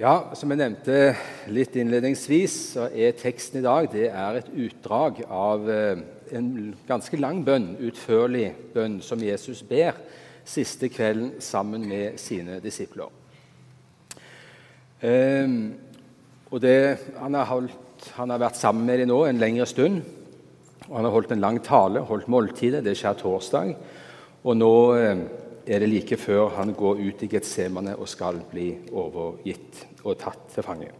Ja, Som jeg nevnte litt innledningsvis, så er teksten i dag det er et utdrag av eh, en ganske lang bønn, utførlig bønn, som Jesus ber siste kvelden sammen med sine disipler. Um, og det, han, har holdt, han, har vært sammen med dem nå en lengre stund. og Han har holdt en lang tale, holdt måltidet. Det skjer torsdag. Og nå um, er det like før han går ut i Getsemane og skal bli overgitt og tatt til fange.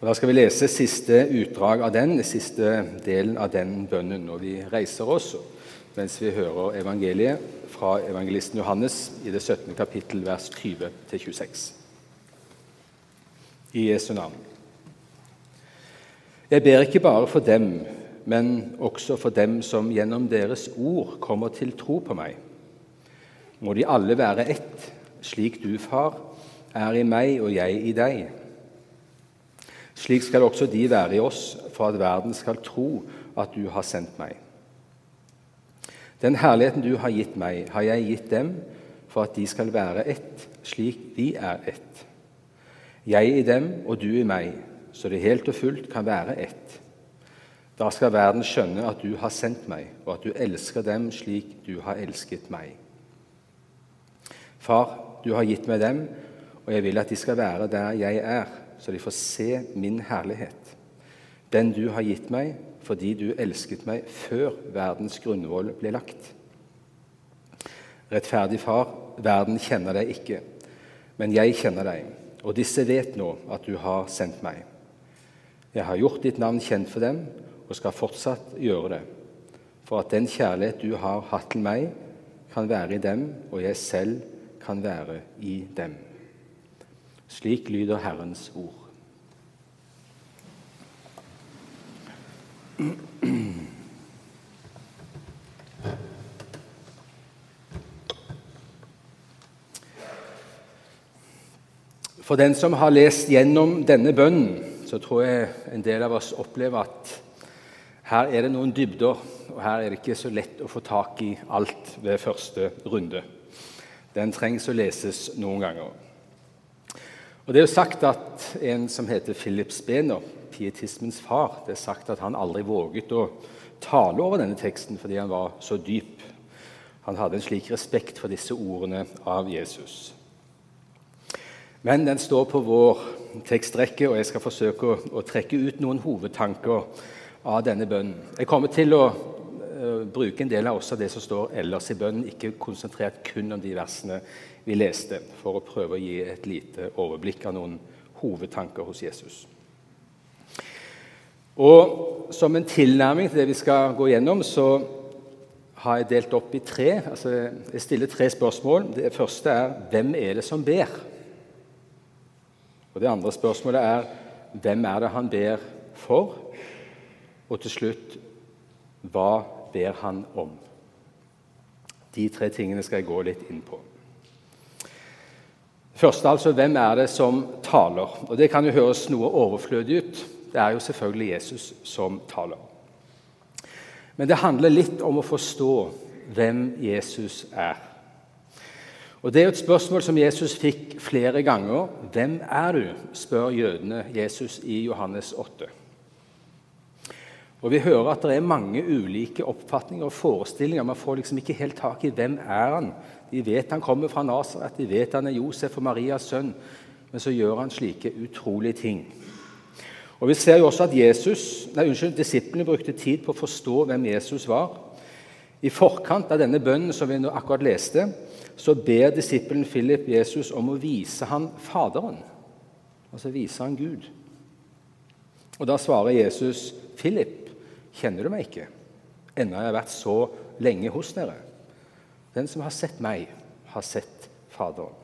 Og Da skal vi lese siste utdrag av den, siste delen av den bønnen. Og vi reiser oss mens vi hører evangeliet fra evangelisten Johannes i det 17. kapittel, vers 20-26. I Jesu navn. Jeg ber ikke bare for dem, men også for dem som gjennom deres ord kommer til tro på meg. Må de alle være ett, slik du, Far, er i meg og jeg i deg. Slik skal også de være i oss, for at verden skal tro at du har sendt meg. Den herligheten du har gitt meg, har jeg gitt dem for at de skal være ett, slik vi er ett. Jeg i dem og du i meg, så det helt og fullt kan være ett. Da skal verden skjønne at du har sendt meg, og at du elsker dem slik du har elsket meg. Far, du har gitt meg dem, og jeg vil at de skal være der jeg er, så de får se min herlighet. Den du har gitt meg fordi du elsket meg før verdens grunnvoll ble lagt. Rettferdig Far, verden kjenner deg ikke, men jeg kjenner deg, og disse vet nå at du har sendt meg. Jeg har gjort ditt navn kjent for dem og skal fortsatt gjøre det, for at den kjærlighet du har hatt til meg, kan være i dem, og jeg selv kan være i dem. Slik lyder Herrens ord. For den som har lest gjennom denne bønnen, så tror jeg en del av oss opplever at her er det noen dybder, og her er det ikke så lett å få tak i alt ved første runde. Den trengs å leses noen ganger. Og Det er jo sagt at en som heter Philip Spener, pietismens far, det er sagt at han aldri våget å tale over denne teksten fordi han var så dyp. Han hadde en slik respekt for disse ordene av Jesus. Men den står på vår tekstrekke, og jeg skal forsøke å, å trekke ut noen hovedtanker av denne bønnen. Jeg kommer til å bruke en del av også det som står ellers i bønnen, ikke konsentrert kun om de versene vi leste, for å prøve å gi et lite overblikk av noen hovedtanker hos Jesus. Og Som en tilnærming til det vi skal gå gjennom, så har jeg delt opp i tre. Altså, jeg stiller tre spørsmål. Det første er hvem er det som ber? Og Det andre spørsmålet er hvem er det han ber for? Og til slutt hva ber han om? De tre tingene skal jeg gå litt inn på. Først altså, Hvem er det som taler? Og Det kan jo høres noe overflødig ut. Det er jo selvfølgelig Jesus som taler. Men det handler litt om å forstå hvem Jesus er. Og Det er jo et spørsmål som Jesus fikk flere ganger. 'Hvem er du?' spør jødene Jesus i Johannes 8. Og Vi hører at det er mange ulike oppfatninger og forestillinger. Man får liksom ikke helt tak i hvem er han de vet han kommer fra Nasaret, de vet han er Josef og Marias sønn. Men så gjør han slike utrolige ting. Og Vi ser jo også at Jesus, nei, unnskyld, disiplene brukte tid på å forstå hvem Jesus var. I forkant av denne bønnen som vi nå akkurat leste, så ber disippelen Philip Jesus om å vise han Faderen. Altså vise han Gud. Og Da svarer Jesus, 'Philip, kjenner du meg ikke, ennå jeg vært så lenge hos dere?' Den som har sett meg, har sett Faderen.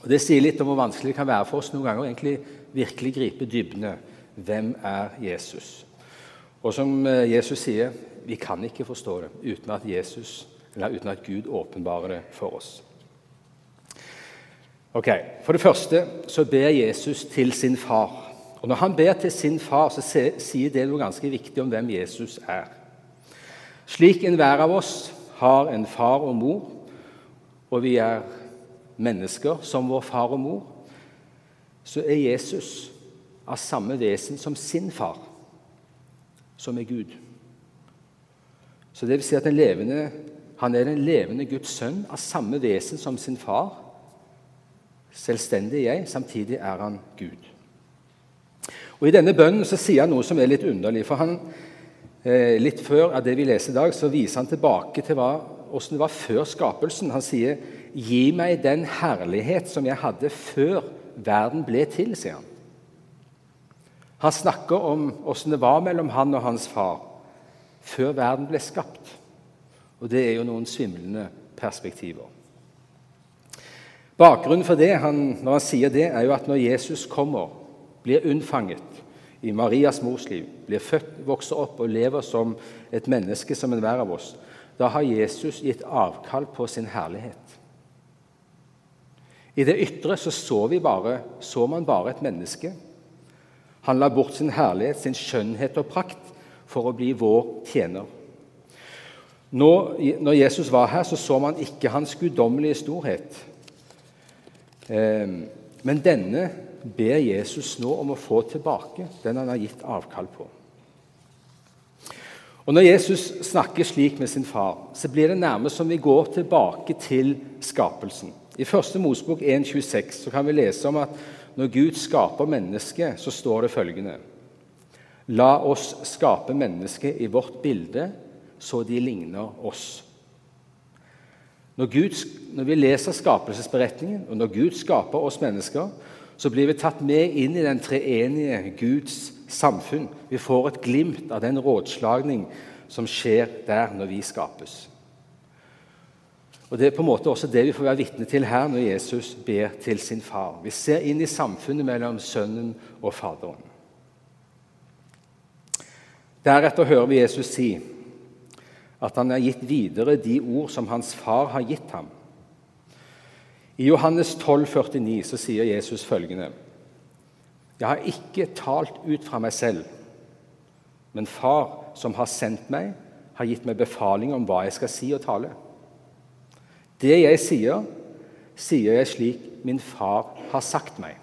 Og Det sier litt om hvor vanskelig det kan være for oss noen ganger å egentlig virkelig gripe dybdene. Hvem er Jesus? Og som eh, Jesus sier, vi kan ikke forstå det uten at, Jesus, uten at Gud åpenbarer det for oss. Ok, For det første så ber Jesus til sin far. Og Når han ber til sin far, så sier det noe ganske viktig om hvem Jesus er. Slik enhver av oss har en far og mor, og vi er mennesker som vår far og mor, så er Jesus av samme vesen som sin far, som er Gud. Så det vil si at levende, han er den levende Guds sønn av samme vesen som sin far. Selvstendig jeg, samtidig er han Gud. Og I denne bønnen så sier han noe som er litt underlig. for han, eh, Litt før av det vi leser i dag, så viser han tilbake til hva, hvordan det var før skapelsen. Han sier, 'Gi meg den herlighet som jeg hadde før verden ble til', sier han. Han snakker om hvordan det var mellom han og hans far før verden ble skapt. Og det er jo noen svimlende perspektiver. Bakgrunnen for det, han, når han sier det, er jo at når Jesus kommer, blir unnfanget i Marias mors liv, blir født, vokser opp og lever som et menneske som enhver av oss, da har Jesus gitt avkall på sin herlighet. I det ytre så, så, bare, så man bare et menneske. Han la bort sin herlighet, sin skjønnhet og prakt for å bli vår tjener. Nå, når Jesus var her, så så man ikke hans guddommelige storhet. Ehm, men denne ber Jesus nå om å få tilbake, den han har gitt avkall på. Og Når Jesus snakker slik med sin far, så blir det nærmest som vi går tilbake til skapelsen. I 1. Mosbok 1,26 kan vi lese om at når Gud skaper mennesket, så står det følgende La oss skape mennesket i vårt bilde, så de ligner oss. Når, Gud, når vi leser skapelsesberetningen, og når Gud skaper oss mennesker, så blir vi tatt med inn i den treenige Guds samfunn. Vi får et glimt av den rådslagning som skjer der når vi skapes. Og Det er på en måte også det vi får være vitne til her når Jesus ber til sin far. Vi ser inn i samfunnet mellom Sønnen og Faderen. Deretter hører vi Jesus si at han har gitt videre de ord som hans far har gitt ham. I Johannes 12, 49 så sier Jesus følgende.: Jeg har ikke talt ut fra meg selv, men Far, som har sendt meg, har gitt meg befaling om hva jeg skal si og tale. Det jeg sier, sier jeg slik min far har sagt meg.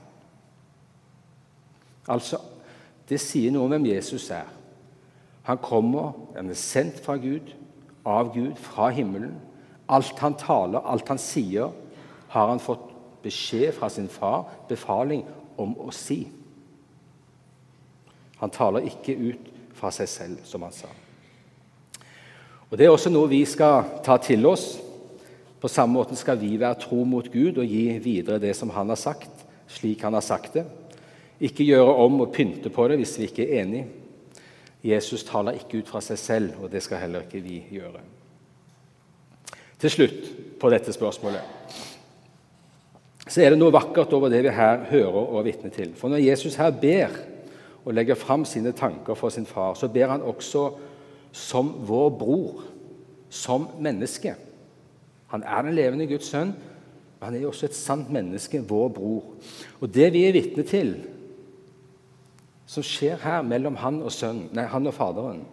Altså, Det sier noe om hvem Jesus er. Han kommer, han er sendt fra Gud, av Gud, fra himmelen. Alt han taler, alt han sier, har han fått beskjed fra sin far, befaling, om å si. Han taler ikke ut fra seg selv, som han sa. Og Det er også noe vi skal ta til oss. På samme måte skal vi være tro mot Gud og gi videre det som han har sagt, slik han har sagt det. Ikke gjøre om og pynte på det hvis vi ikke er enig. Jesus taler ikke ut fra seg selv, og det skal heller ikke vi gjøre. Til slutt på dette spørsmålet så er det noe vakkert over det vi her hører og er vitne til. For når Jesus her ber og legger fram sine tanker for sin far, så ber han også som vår bror, som menneske. Han er den levende Guds sønn, men han er også et sant menneske, vår bror. Og det vi er vitne til, som skjer her mellom han og, sønnen, nei, han og Faderen,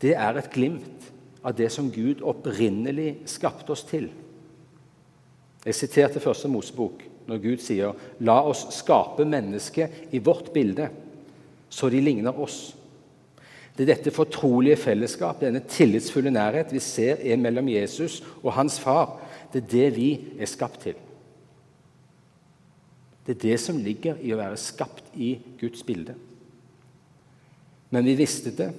det er et glimt av det som Gud opprinnelig skapte oss til. Jeg siterte første Mosebok når Gud sier 'La oss skape mennesket i vårt bilde, så de ligner oss'. Det er dette fortrolige fellesskap, denne tillitsfulle nærhet vi ser er mellom Jesus og hans far. Det er det vi er skapt til. Det er det som ligger i å være skapt i Guds bilde. Men vi visste det,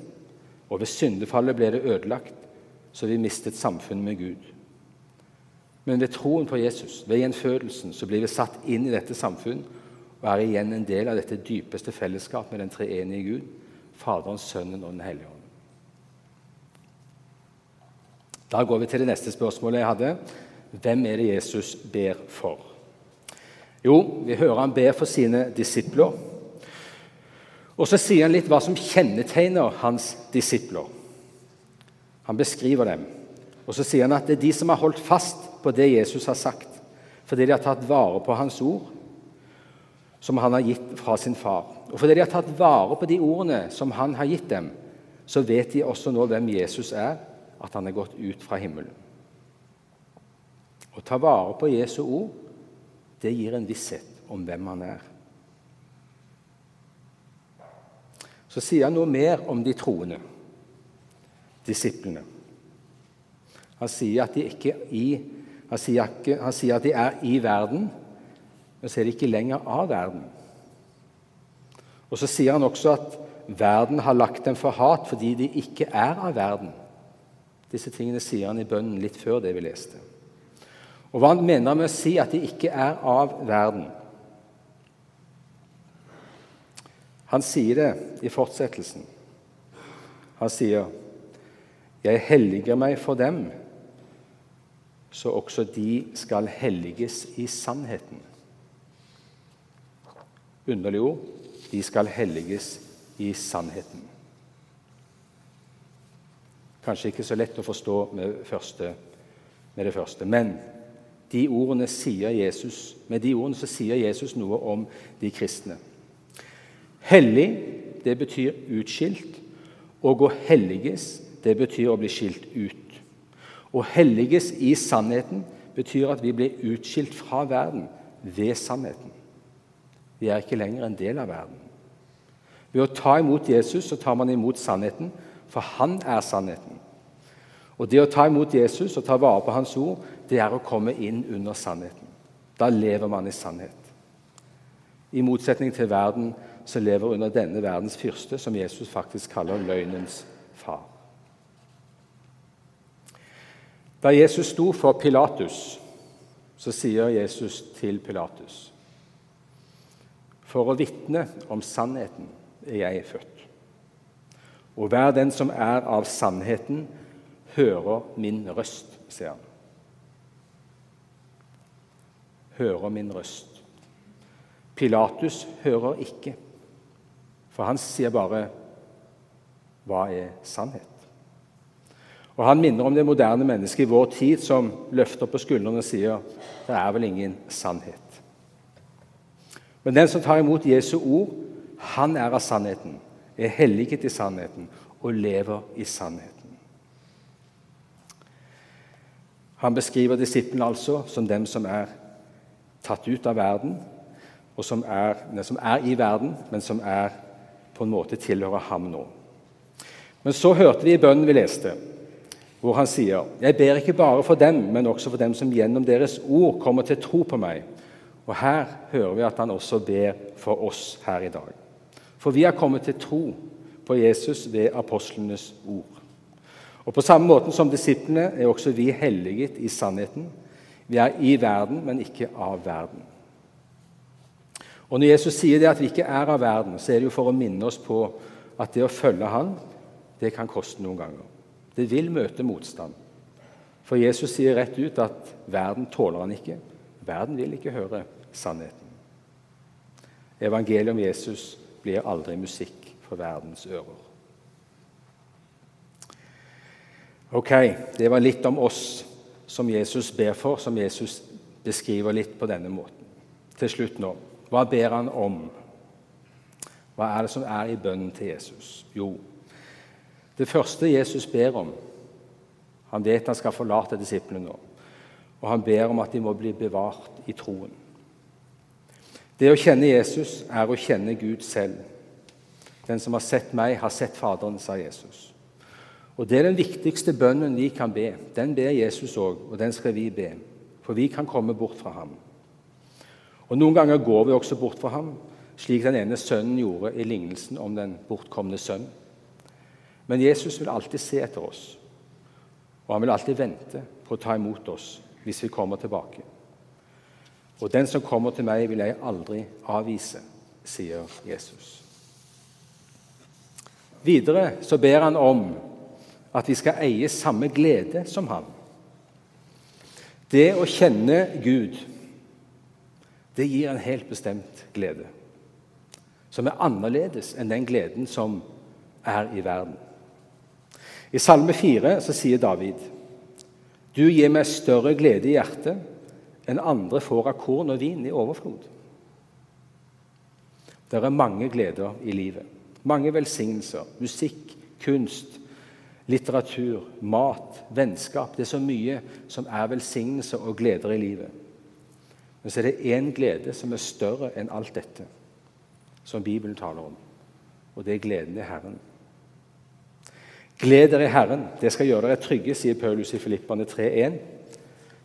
og ved syndefallet ble det ødelagt, så vi mistet samfunnet med Gud. Men ved troen på Jesus, ved gjenfødelsen, så blir vi satt inn i dette samfunn og er igjen en del av dette dypeste fellesskap med den treenige Gud, Faderen, Sønnen og Den hellige ånd. Da går vi til det neste spørsmålet jeg hadde. Hvem er det Jesus ber for? Jo, vi hører han ber for sine disipler. Og så sier han litt hva som kjennetegner hans disipler. Han beskriver dem. Og så sier han at det er de som har holdt fast på det Jesus har sagt, fordi de har tatt vare på hans ord, som han har gitt fra sin far. Og fordi de har tatt vare på de ordene som han har gitt dem, så vet de også nå hvem Jesus er, at han er gått ut fra himmelen. Å ta vare på Jesu ord, det gir en visshet om hvem han er. Så sier han noe mer om de troende, disiplene. Han sier at de ikke i, han sier, ikke, han sier at de er i verden, men så er de ikke lenger av verden. Og Så sier han også at verden har lagt dem for hat fordi de ikke er av verden. Disse tingene sier han i bønnen litt før det vi leste. Og Hva han mener med å si at de ikke er av verden? Han sier det i fortsettelsen. Han sier, 'Jeg helliger meg for dem, så også de skal helliges i sannheten.' Underlig ord. De skal helliges i sannheten. Kanskje ikke så lett å forstå med, første, med det første. Men de Jesus, med de ordene så sier Jesus noe om de kristne. Hellig, det betyr utskilt. Og å helliges, det betyr å bli skilt ut. Å helliges i sannheten betyr at vi blir utskilt fra verden ved sannheten. Vi er ikke lenger en del av verden. Ved å ta imot Jesus så tar man imot sannheten, for han er sannheten. Og Det å ta imot Jesus og ta vare på hans ord, det er å komme inn under sannheten. Da lever man i sannhet. I motsetning til verden som lever under denne verdens fyrste, som Jesus faktisk kaller løgnens far. Da Jesus sto for Pilatus, så sier Jesus til Pilatus for å vitne om sannheten er jeg født. Og hver den som er av sannheten, hører min røst, sier han. Hører min røst. Pilatus hører ikke, for han sier bare 'Hva er sannhet?' Og Han minner om det moderne mennesket i vår tid som løfter på skuldrene og sier 'Det er vel ingen sannhet'. Men den som tar imot Jesu ord, han er av sannheten, er helliget i sannheten og lever i sannheten. Han beskriver disiplene altså som dem som er tatt ut av verden, og som er, som er i verden, men som er på en måte tilhører ham nå. Men så hørte vi i bønnen vi leste, hvor han sier.: Jeg ber ikke bare for dem, men også for dem som gjennom deres ord kommer til tro på meg og Her hører vi at han også ber for oss her i dag. For vi har kommet til tro på Jesus ved apostlenes ord. Og På samme måte som disiplene er også vi helliget i sannheten. Vi er i verden, men ikke av verden. Og Når Jesus sier det at vi ikke er av verden, så er det jo for å minne oss på at det å følge Han, det kan koste noen ganger. Det vil møte motstand. For Jesus sier rett ut at verden tåler han ikke. Verden vil ikke høre sannheten. Evangeliet om Jesus blir aldri musikk for verdens ører. Ok, det var litt om oss som Jesus ber for, som Jesus beskriver litt på denne måten. Til slutt nå hva ber han om? Hva er det som er i bønnen til Jesus? Jo, det første Jesus ber om Han vet han skal forlate disiplene nå, og han ber om at de må bli bevart i troen. Det å kjenne Jesus er å kjenne Gud selv. Den som har sett meg, har sett Faderen, sa Jesus. Og Det er den viktigste bønnen vi kan be. Den ber Jesus òg, og den skal vi be. For vi kan komme bort fra ham. Og Noen ganger går vi også bort fra ham, slik den ene sønnen gjorde i lignelsen om den bortkomne sønn. Men Jesus vil alltid se etter oss, og han vil alltid vente på å ta imot oss hvis vi kommer tilbake. Og den som kommer til meg, vil jeg aldri avvise, sier Jesus. Videre så ber han om at vi skal eie samme glede som han. Det å kjenne Gud, det gir en helt bestemt glede. Som er annerledes enn den gleden som er i verden. I Salme 4 så sier David.: Du gir meg større glede i hjertet enn andre får av korn og vin i overflod. Det er mange gleder i livet. Mange velsignelser. Musikk, kunst, litteratur, mat, vennskap. Det er så mye som er velsignelse og gleder i livet. Men så er det én glede som er større enn alt dette, som Bibelen taler om. Og det er gleden i Herren. Gled dere i Herren, det skal gjøre dere trygge, sier Paulus i Filippane 3,1.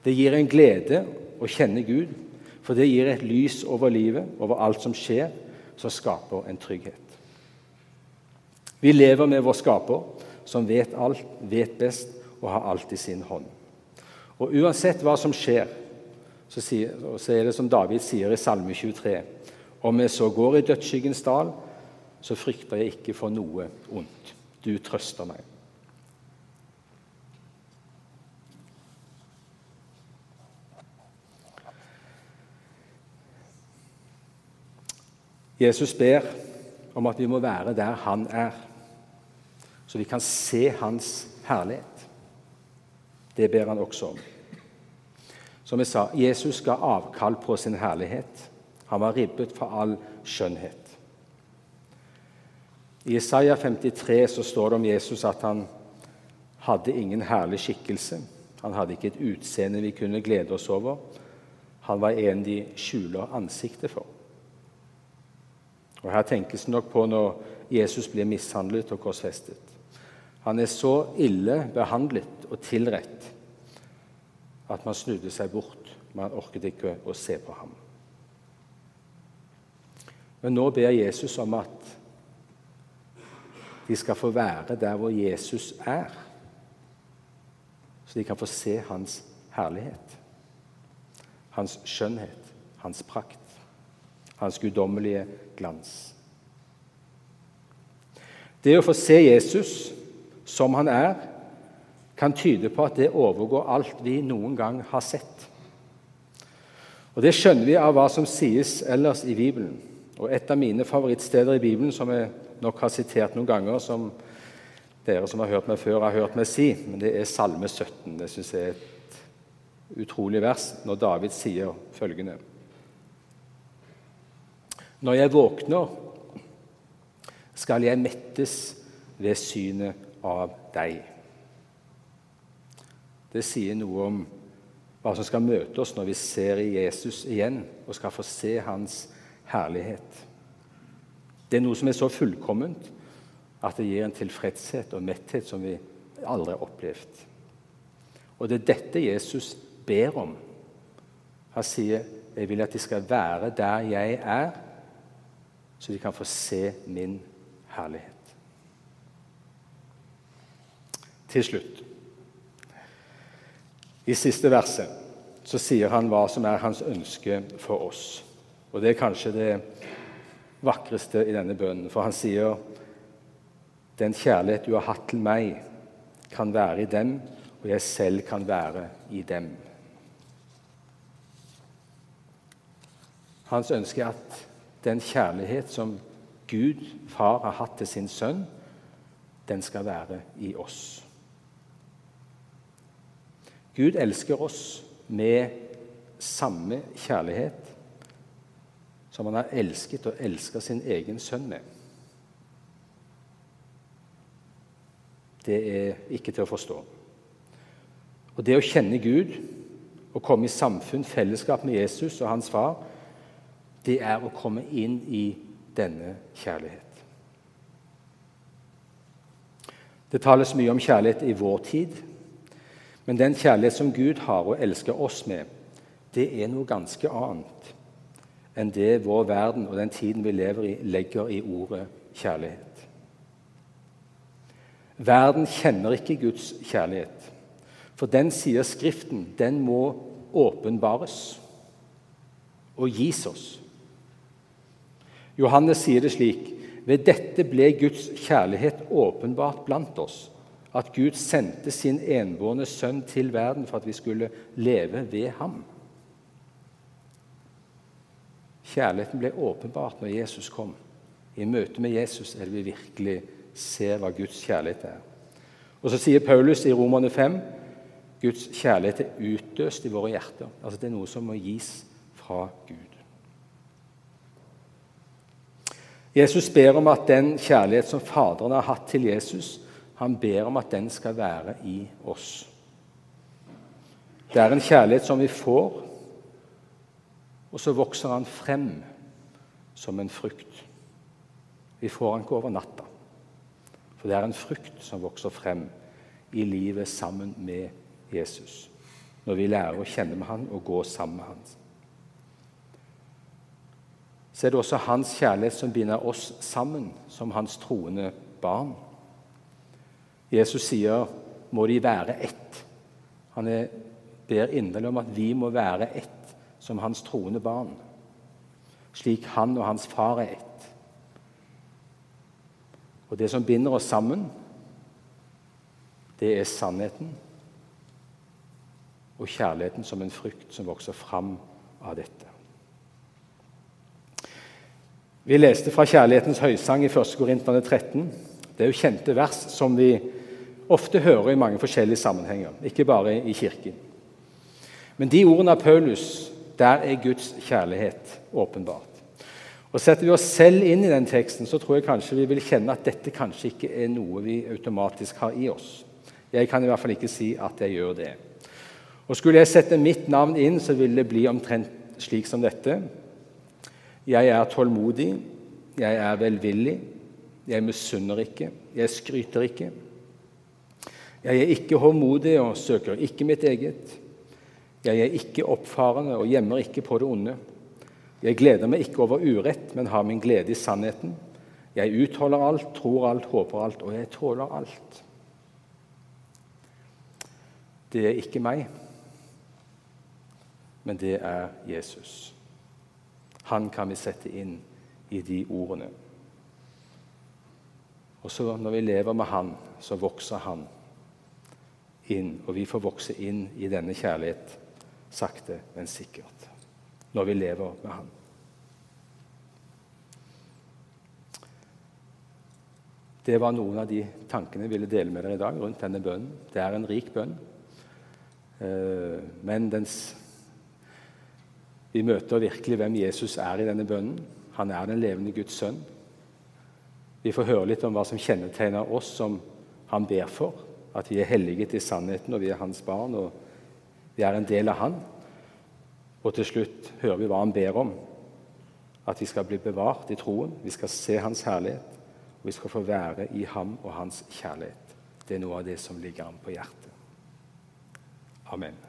Det gir en glede å kjenne Gud, for det gir et lys over livet, over alt som skjer, som skaper en trygghet. Vi lever med vår skaper, som vet alt, vet best og har alt i sin hånd. Og Uansett hva som skjer, så, sier, så er det som David sier i Salme 23.: Om jeg så går i dødsskyggens dal, så frykter jeg ikke for noe ondt. Du trøster meg. Jesus ber om at vi må være der han er, så vi kan se hans herlighet. Det ber han også om. Som jeg sa, Jesus ga avkall på sin herlighet. Han var ribbet for all skjønnhet. I Isaiah 53 så står det om Jesus at han hadde ingen herlig skikkelse. Han hadde ikke et utseende vi kunne glede oss over. Han var en de skjuler ansiktet for. Og Her tenkes det nok på når Jesus blir mishandlet og korsfestet. Han er så ille behandlet og tilrett at man snudde seg bort. Man orket ikke å se på ham. Men nå ber Jesus om at de skal få være der hvor Jesus er, så de kan få se hans herlighet, hans skjønnhet, hans prakt hans guddommelige glans. Det å få se Jesus som han er, kan tyde på at det overgår alt vi noen gang har sett. Og Det skjønner vi av hva som sies ellers i Bibelen. Og Et av mine favorittsteder i Bibelen, som jeg nok har sitert noen ganger, som dere som har hørt meg før, har hørt meg si, men det er Salme 17. Det syns jeg er et utrolig vers, når David sier følgende når jeg våkner, skal jeg mettes ved synet av deg. Det sier noe om hva som skal møte oss når vi ser i Jesus igjen og skal få se hans herlighet. Det er noe som er så fullkomment at det gir en tilfredshet og metthet som vi aldri har opplevd. Og det er dette Jesus ber om. Han sier, 'Jeg vil at de skal være der jeg er, så de kan få se min herlighet. Til slutt, i siste verset, så sier han hva som er hans ønske for oss. Og Det er kanskje det vakreste i denne bønnen, for han sier den kjærlighet du har hatt til meg, kan være i dem, og jeg selv kan være i dem. Hans ønske er at den kjærlighet som Gud, far, har hatt til sin sønn, den skal være i oss. Gud elsker oss med samme kjærlighet som han har elsket og elska sin egen sønn med. Det er ikke til å forstå. Og Det å kjenne Gud og komme i samfunn, fellesskap med Jesus og hans far, det er å komme inn i denne kjærlighet. Det tales mye om kjærlighet i vår tid, men den kjærlighet som Gud har og elsker oss med, det er noe ganske annet enn det vår verden og den tiden vi lever i, legger i ordet kjærlighet. Verden kjenner ikke Guds kjærlighet, for den sier Skriften den må åpenbares og gis oss. Johannes sier det slik.: Ved dette ble Guds kjærlighet åpenbart blant oss, at Gud sendte sin enbårne sønn til verden for at vi skulle leve ved ham. Kjærligheten ble åpenbart når Jesus kom. I møte med Jesus er det vi virkelig ser hva Guds kjærlighet er. Og Så sier Paulus i Romerne 5 Guds kjærlighet er utdøst i våre hjerter. Altså Det er noe som må gis fra Gud. Jesus ber om at den kjærlighet som Faderen har hatt til Jesus, Han ber om at den skal være i oss. Det er en kjærlighet som vi får, og så vokser han frem som en frukt. Vi får han ikke over natta, for det er en frukt som vokser frem i livet sammen med Jesus, når vi lærer å kjenne med han og gå sammen med han. Så er det også hans kjærlighet som binder oss sammen som hans troende barn. Jesus sier 'må de være ett'. Han er, ber inderlig om at vi må være ett som hans troende barn, slik han og hans far er ett. Og det som binder oss sammen, det er sannheten og kjærligheten som en frukt som vokser fram av dette. Vi leste fra Kjærlighetens høysang i 1. Korintene 13. Det er jo kjente vers som vi ofte hører i mange forskjellige sammenhenger, ikke bare i kirken. Men de ordene av Paulus, der er Guds kjærlighet åpenbart. Og Setter vi oss selv inn i den teksten, så tror jeg kanskje vi vil kjenne at dette kanskje ikke er noe vi automatisk har i oss. Jeg kan i hvert fall ikke si at jeg gjør det. Og Skulle jeg sette mitt navn inn, så ville det bli omtrent slik som dette. Jeg er tålmodig, jeg er velvillig, jeg misunner ikke, jeg skryter ikke. Jeg er ikke håndmodig og søker ikke mitt eget. Jeg er ikke oppfarende og gjemmer ikke på det onde. Jeg gleder meg ikke over urett, men har min glede i sannheten. Jeg utholder alt, tror alt, håper alt, og jeg tåler alt. Det er ikke meg, men det er Jesus. Han kan vi sette inn i de ordene. Og så Når vi lever med Han, så vokser Han inn, og vi får vokse inn i denne kjærlighet sakte, men sikkert. Når vi lever med Han. Det var noen av de tankene jeg ville dele med dere i dag rundt denne bønnen. Det er en rik bønn, eh, men dens, vi møter virkelig hvem Jesus er i denne bønnen. Han er den levende Guds sønn. Vi får høre litt om hva som kjennetegner oss som han ber for. At vi er helliget i sannheten, og vi er hans barn, og vi er en del av han. Og til slutt hører vi hva han ber om. At vi skal bli bevart i troen, vi skal se hans herlighet. Og vi skal få være i ham og hans kjærlighet. Det er noe av det som ligger ham på hjertet. Amen.